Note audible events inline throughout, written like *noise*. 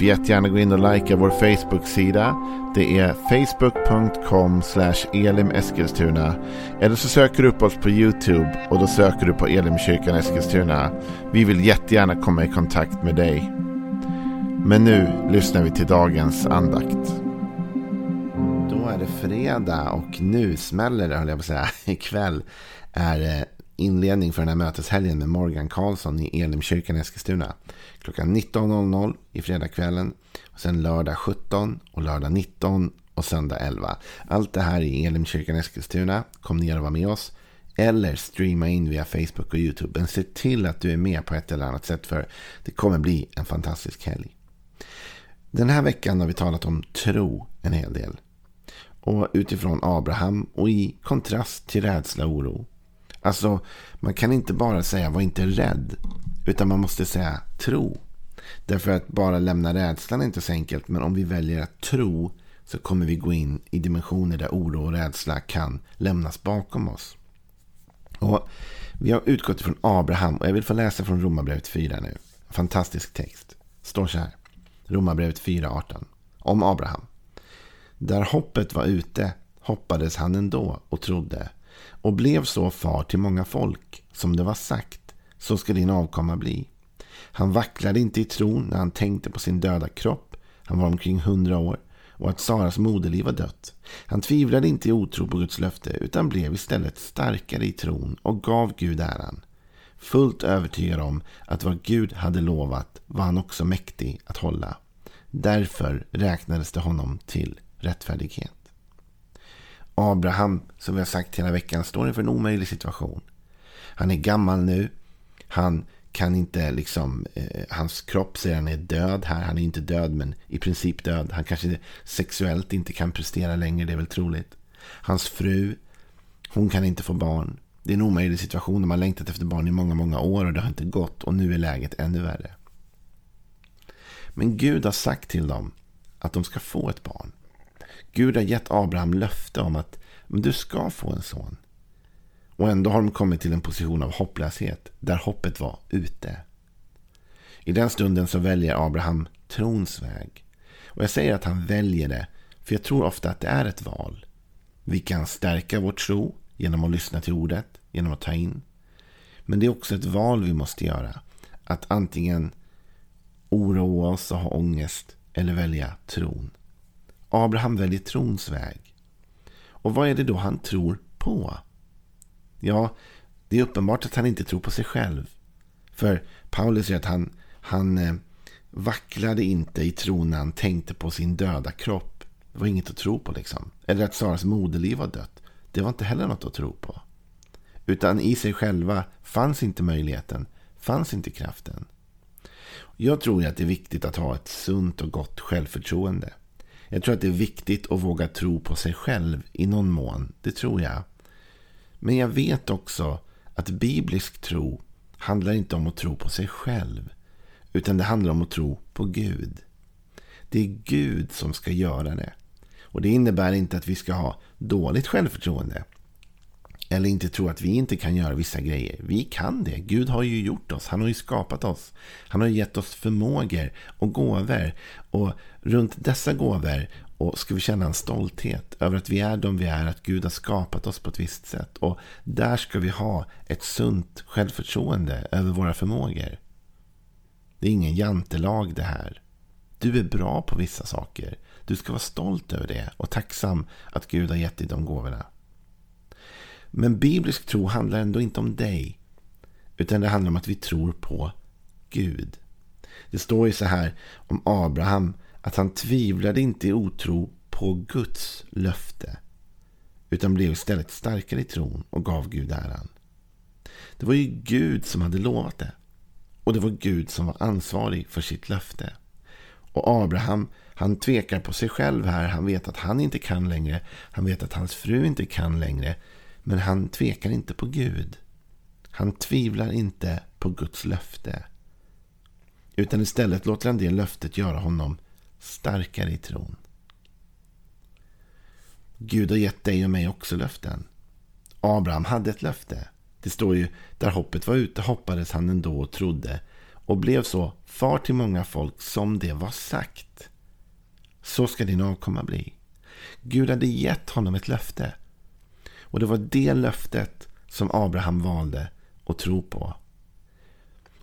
Får jättegärna gå in och likea vår Facebook-sida. Det är facebook.com elimeskilstuna. Eller så söker du upp oss på YouTube och då söker du på Elimkyrkan Eskilstuna. Vi vill jättegärna komma i kontakt med dig. Men nu lyssnar vi till dagens andakt. Då är det fredag och nu smäller det, höll jag på att säga. *laughs* Ikväll är det inledning för den här möteshelgen med Morgan Karlsson i Elimkyrkan i Eskilstuna. Klockan 19.00 i fredagskvällen. Och sen lördag 17 och lördag 19 och söndag 11. Allt det här i Elimkyrkan Eskilstuna. Kom ner och var med oss. Eller streama in via Facebook och YouTube. Men se till att du är med på ett eller annat sätt. För det kommer bli en fantastisk helg. Den här veckan har vi talat om tro en hel del. Och utifrån Abraham och i kontrast till rädsla och oro. Alltså, man kan inte bara säga var inte rädd. Utan man måste säga tro. Därför att bara lämna rädslan är inte så enkelt. Men om vi väljer att tro så kommer vi gå in i dimensioner där oro och rädsla kan lämnas bakom oss. Och Vi har utgått från Abraham och jag vill få läsa från Romarbrevet 4 nu. Fantastisk text. Står så här. Romarbrevet 4.18. Om Abraham. Där hoppet var ute hoppades han ändå och trodde och blev så far till många folk som det var sagt så ska din avkomma bli. Han vacklade inte i tron när han tänkte på sin döda kropp. Han var omkring hundra år och att Saras moderliv var dött. Han tvivlade inte i otro på Guds löfte utan blev istället starkare i tron och gav Gud äran. Fullt övertygad om att vad Gud hade lovat var han också mäktig att hålla. Därför räknades det honom till rättfärdighet. Abraham, som vi har sagt hela veckan, står inför en omöjlig situation. Han är gammal nu. Han kan inte liksom, eh, hans kropp säger han är död här. Han är inte död men i princip död. Han kanske sexuellt inte kan prestera längre, det är väl troligt. Hans fru, hon kan inte få barn. Det är en omöjlig situation. De har längtat efter barn i många, många år och det har inte gått. Och nu är läget ännu värre. Men Gud har sagt till dem att de ska få ett barn. Gud har gett Abraham löfte om att men du ska få en son. Och ändå har de kommit till en position av hopplöshet där hoppet var ute. I den stunden så väljer Abraham trons väg. Och jag säger att han väljer det för jag tror ofta att det är ett val. Vi kan stärka vår tro genom att lyssna till ordet, genom att ta in. Men det är också ett val vi måste göra. Att antingen oroa oss och ha ångest eller välja tron. Abraham väljer trons väg. Och vad är det då han tror på? Ja, det är uppenbart att han inte tror på sig själv. För Paulus säger att han, han eh, vacklade inte i tron när han tänkte på sin döda kropp. Det var inget att tro på liksom. Eller att Saras moderliv var dött. Det var inte heller något att tro på. Utan i sig själva fanns inte möjligheten, fanns inte kraften. Jag tror att det är viktigt att ha ett sunt och gott självförtroende. Jag tror att det är viktigt att våga tro på sig själv i någon mån. Det tror jag. Men jag vet också att biblisk tro handlar inte om att tro på sig själv. Utan det handlar om att tro på Gud. Det är Gud som ska göra det. Och det innebär inte att vi ska ha dåligt självförtroende. Eller inte tro att vi inte kan göra vissa grejer. Vi kan det. Gud har ju gjort oss. Han har ju skapat oss. Han har gett oss förmågor och gåvor. Och runt dessa gåvor och ska vi känna en stolthet över att vi är de vi är. Att Gud har skapat oss på ett visst sätt. Och där ska vi ha ett sunt självförtroende över våra förmågor. Det är ingen jantelag det här. Du är bra på vissa saker. Du ska vara stolt över det och tacksam att Gud har gett dig de gåvorna. Men biblisk tro handlar ändå inte om dig. Utan det handlar om att vi tror på Gud. Det står ju så här om Abraham att han tvivlade inte i otro på Guds löfte. Utan blev istället starkare i tron och gav Gud äran. Det var ju Gud som hade lovat det. Och det var Gud som var ansvarig för sitt löfte. Och Abraham, han tvekar på sig själv här. Han vet att han inte kan längre. Han vet att hans fru inte kan längre. Men han tvekar inte på Gud. Han tvivlar inte på Guds löfte. Utan istället låter han det löftet göra honom starkare i tron. Gud har gett dig och mig också löften. Abraham hade ett löfte. Det står ju, där hoppet var ute hoppades han ändå och trodde och blev så far till många folk som det var sagt. Så ska din avkomma bli. Gud hade gett honom ett löfte. Och det var det löftet som Abraham valde att tro på.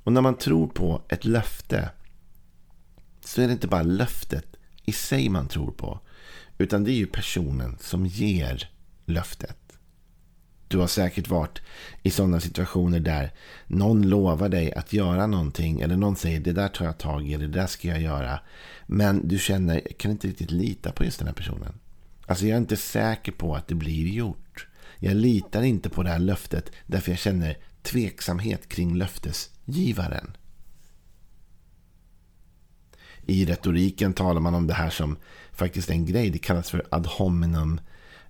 Och när man tror på ett löfte så är det inte bara löftet i sig man tror på. Utan det är ju personen som ger löftet. Du har säkert varit i sådana situationer där någon lovar dig att göra någonting. Eller någon säger det där tar jag tag i, det där ska jag göra. Men du känner, jag kan inte riktigt lita på just den här personen. Alltså jag är inte säker på att det blir gjort. Jag litar inte på det här löftet därför jag känner tveksamhet kring löftesgivaren. I retoriken talar man om det här som faktiskt en grej. Det kallas för ad hominem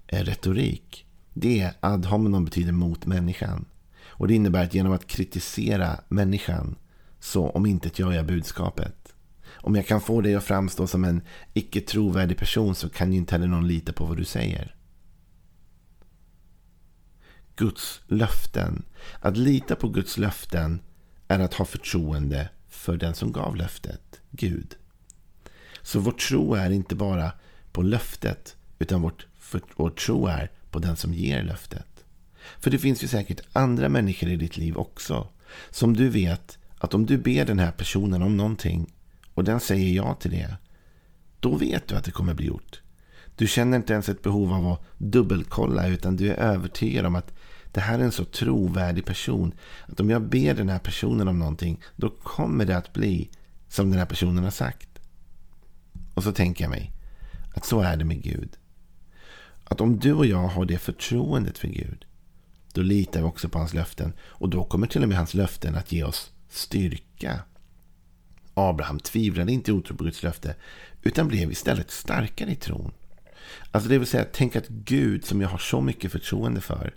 eh, retorik. Det ad hominem betyder mot människan. Och det innebär att genom att kritisera människan så om inte gör jag budskapet. Om jag kan få dig att framstå som en icke trovärdig person så kan ju inte heller någon lita på vad du säger. Guds löften. Att lita på Guds löften är att ha förtroende för den som gav löftet, Gud. Så vår tro är inte bara på löftet, utan vårt, för, vår tro är på den som ger löftet. För det finns ju säkert andra människor i ditt liv också. Som du vet att om du ber den här personen om någonting och den säger ja till det. Då vet du att det kommer bli gjort. Du känner inte ens ett behov av att dubbelkolla utan du är övertygad om att det här är en så trovärdig person. Att om jag ber den här personen om någonting då kommer det att bli som den här personen har sagt. Och så tänker jag mig att så är det med Gud. Att om du och jag har det förtroendet för Gud, då litar vi också på hans löften. Och då kommer till och med hans löften att ge oss styrka. Abraham tvivlade inte i otro på Guds löfte, utan blev istället starkare i tron. Alltså det vill säga, tänk att Gud, som jag har så mycket förtroende för,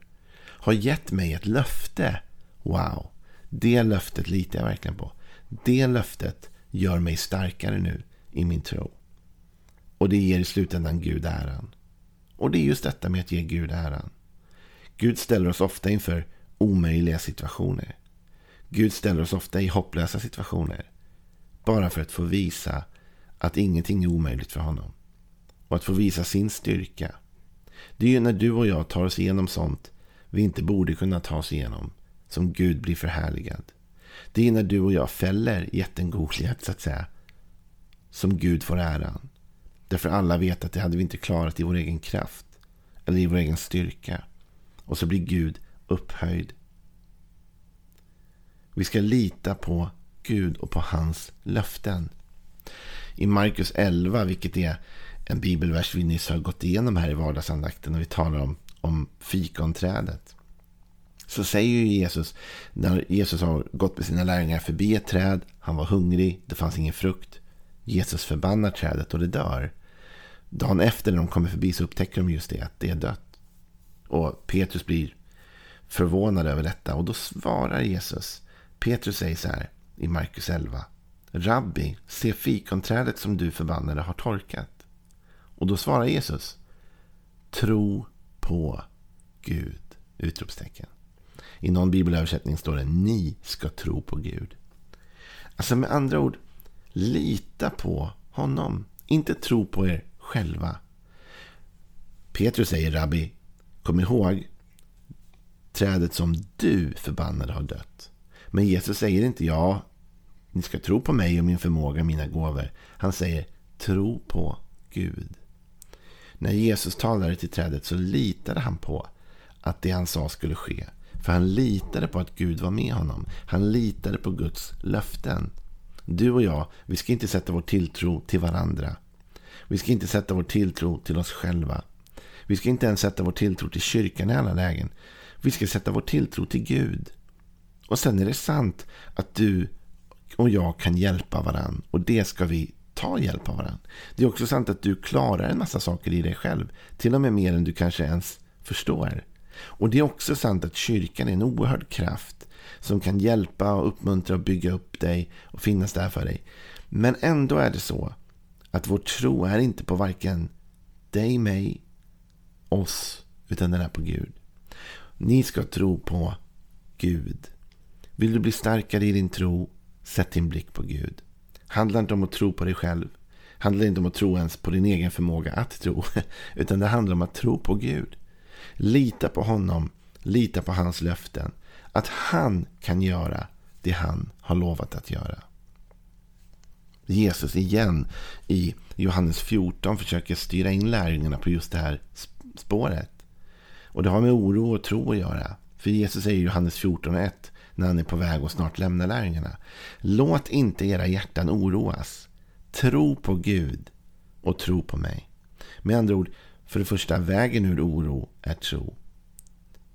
har gett mig ett löfte. Wow, det löftet litar jag verkligen på. Det löftet gör mig starkare nu i min tro. Och det ger i slutändan Gud äran. Och det är just detta med att ge Gud äran. Gud ställer oss ofta inför omöjliga situationer. Gud ställer oss ofta i hopplösa situationer. Bara för att få visa att ingenting är omöjligt för honom. Och att få visa sin styrka. Det är ju när du och jag tar oss igenom sånt vi inte borde kunna ta oss igenom som Gud blir förhärligad. Det är när du och jag fäller jätten Goliat så att säga. Som Gud får äran. Därför alla vet att det hade vi inte klarat i vår egen kraft. Eller i vår egen styrka. Och så blir Gud upphöjd. Vi ska lita på Gud och på hans löften. I Markus 11, vilket är en bibelvers vi nyss har gått igenom här i vardagsandakten. Och vi talar om, om fikonträdet. Så säger ju Jesus, när Jesus har gått med sina lärjungar förbi ett träd. Han var hungrig, det fanns ingen frukt. Jesus förbannar trädet och det dör. Dagen efter när de kommer förbi så upptäcker de just det, att det är dött. Och Petrus blir förvånad över detta. Och då svarar Jesus. Petrus säger så här i Markus 11. Rabbi, se fikonträdet som du förbannade har torkat. Och då svarar Jesus. Tro på Gud! Utropstecken. I någon bibelöversättning står det ni ska tro på Gud. Alltså med andra ord, lita på honom. Inte tro på er själva. Petrus säger, Rabbi, kom ihåg, trädet som du förbannade har dött. Men Jesus säger inte, ja, ni ska tro på mig och min förmåga, mina gåvor. Han säger, tro på Gud. När Jesus talade till trädet så litade han på att det han sa skulle ske. För han litade på att Gud var med honom. Han litade på Guds löften. Du och jag, vi ska inte sätta vår tilltro till varandra. Vi ska inte sätta vår tilltro till oss själva. Vi ska inte ens sätta vår tilltro till kyrkan i alla lägen. Vi ska sätta vår tilltro till Gud. Och sen är det sant att du och jag kan hjälpa varandra. Och det ska vi ta hjälp av varandra. Det är också sant att du klarar en massa saker i dig själv. Till och med mer än du kanske ens förstår. Och det är också sant att kyrkan är en oerhörd kraft som kan hjälpa och uppmuntra och bygga upp dig och finnas där för dig. Men ändå är det så att vår tro är inte på varken dig, mig, oss, utan den är på Gud. Ni ska tro på Gud. Vill du bli starkare i din tro, sätt din blick på Gud. Handlar inte om att tro på dig själv. Handlar inte om att tro ens på din egen förmåga att tro. *laughs* Utan det handlar om att tro på Gud. Lita på honom. Lita på hans löften. Att han kan göra det han har lovat att göra. Jesus igen i Johannes 14 försöker styra in lärjungarna på just det här spåret. Och det har med oro och tro att göra. För Jesus säger i Johannes 14.1 när han är på väg att snart lämna lärjungarna. Låt inte era hjärtan oroas. Tro på Gud och tro på mig. Med andra ord, för det första, vägen ur oro är tro.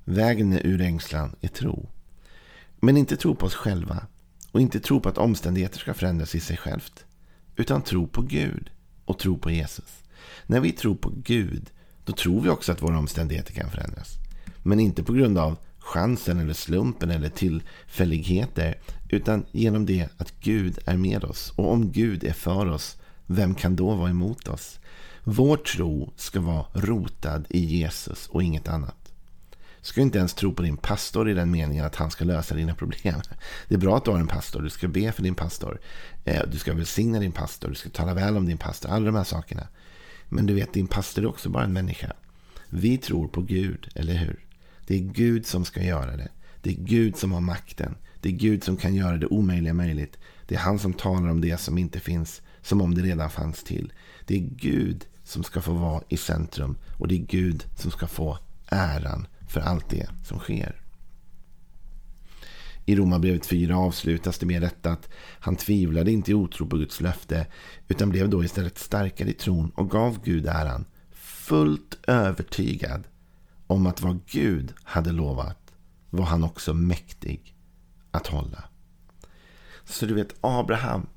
Vägen ur ängslan är tro. Men inte tro på oss själva och inte tro på att omständigheter ska förändras i sig självt. Utan tro på Gud och tro på Jesus. När vi tror på Gud, då tror vi också att våra omständigheter kan förändras. Men inte på grund av chansen eller slumpen eller tillfälligheter. Utan genom det att Gud är med oss. Och om Gud är för oss, vem kan då vara emot oss? Vår tro ska vara rotad i Jesus och inget annat. Du ska inte ens tro på din pastor i den meningen att han ska lösa dina problem. *laughs* Det är bra att du har en pastor. Du ska be för din pastor. Eh, du ska välsigna din pastor. Du ska tala väl om din pastor. Alla de här sakerna. Men du vet, din pastor är också bara en människa. Vi tror på Gud, eller hur? Det är Gud som ska göra det. Det är Gud som har makten. Det är Gud som kan göra det omöjliga möjligt. Det är han som talar om det som inte finns, som om det redan fanns till. Det är Gud som ska få vara i centrum och det är Gud som ska få äran för allt det som sker. I Romarbrevet 4 avslutas det med detta att han tvivlade inte i otro på Guds löfte utan blev då istället starkare i tron och gav Gud äran fullt övertygad om att vad Gud hade lovat var han också mäktig att hålla. Så du vet, Abraham,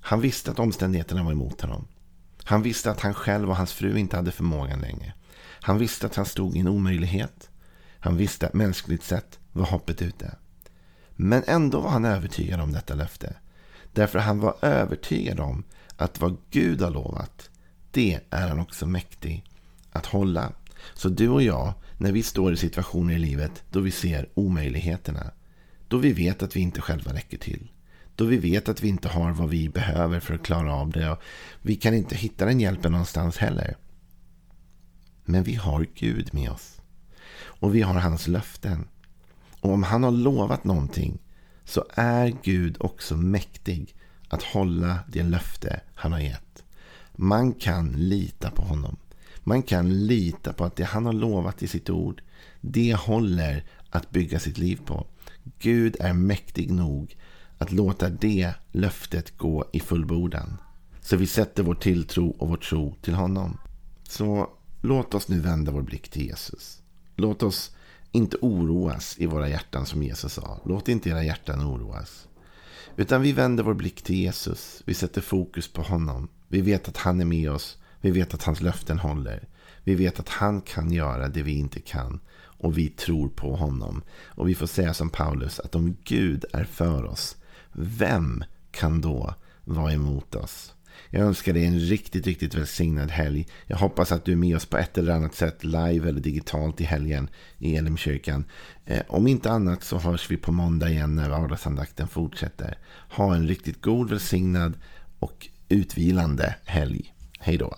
han visste att omständigheterna var emot honom. Han visste att han själv och hans fru inte hade förmågan längre. Han visste att han stod i en omöjlighet. Han visste att mänskligt sett var hoppet ute. Men ändå var han övertygad om detta löfte. Därför han var övertygad om att vad Gud har lovat, det är han också mäktig att hålla. Så du och jag, när vi står i situationer i livet då vi ser omöjligheterna, då vi vet att vi inte själva räcker till, då vi vet att vi inte har vad vi behöver för att klara av det och vi kan inte hitta den hjälpen någonstans heller. Men vi har Gud med oss. Och vi har hans löften. Och om han har lovat någonting så är Gud också mäktig att hålla det löfte han har gett. Man kan lita på honom. Man kan lita på att det han har lovat i sitt ord, det håller att bygga sitt liv på. Gud är mäktig nog att låta det löftet gå i fullbordan. Så vi sätter vår tilltro och vår tro till honom. Så låt oss nu vända vår blick till Jesus. Låt oss inte oroas i våra hjärtan som Jesus sa. Låt inte era hjärtan oroas. Utan vi vänder vår blick till Jesus. Vi sätter fokus på honom. Vi vet att han är med oss vi vet att hans löften håller. Vi vet att han kan göra det vi inte kan. Och vi tror på honom. Och vi får säga som Paulus att om Gud är för oss, vem kan då vara emot oss? Jag önskar dig en riktigt, riktigt välsignad helg. Jag hoppas att du är med oss på ett eller annat sätt, live eller digitalt i helgen i Elimkyrkan. Eh, om inte annat så hörs vi på måndag igen när vardagsandakten fortsätter. Ha en riktigt god, välsignad och utvilande helg. Hej då.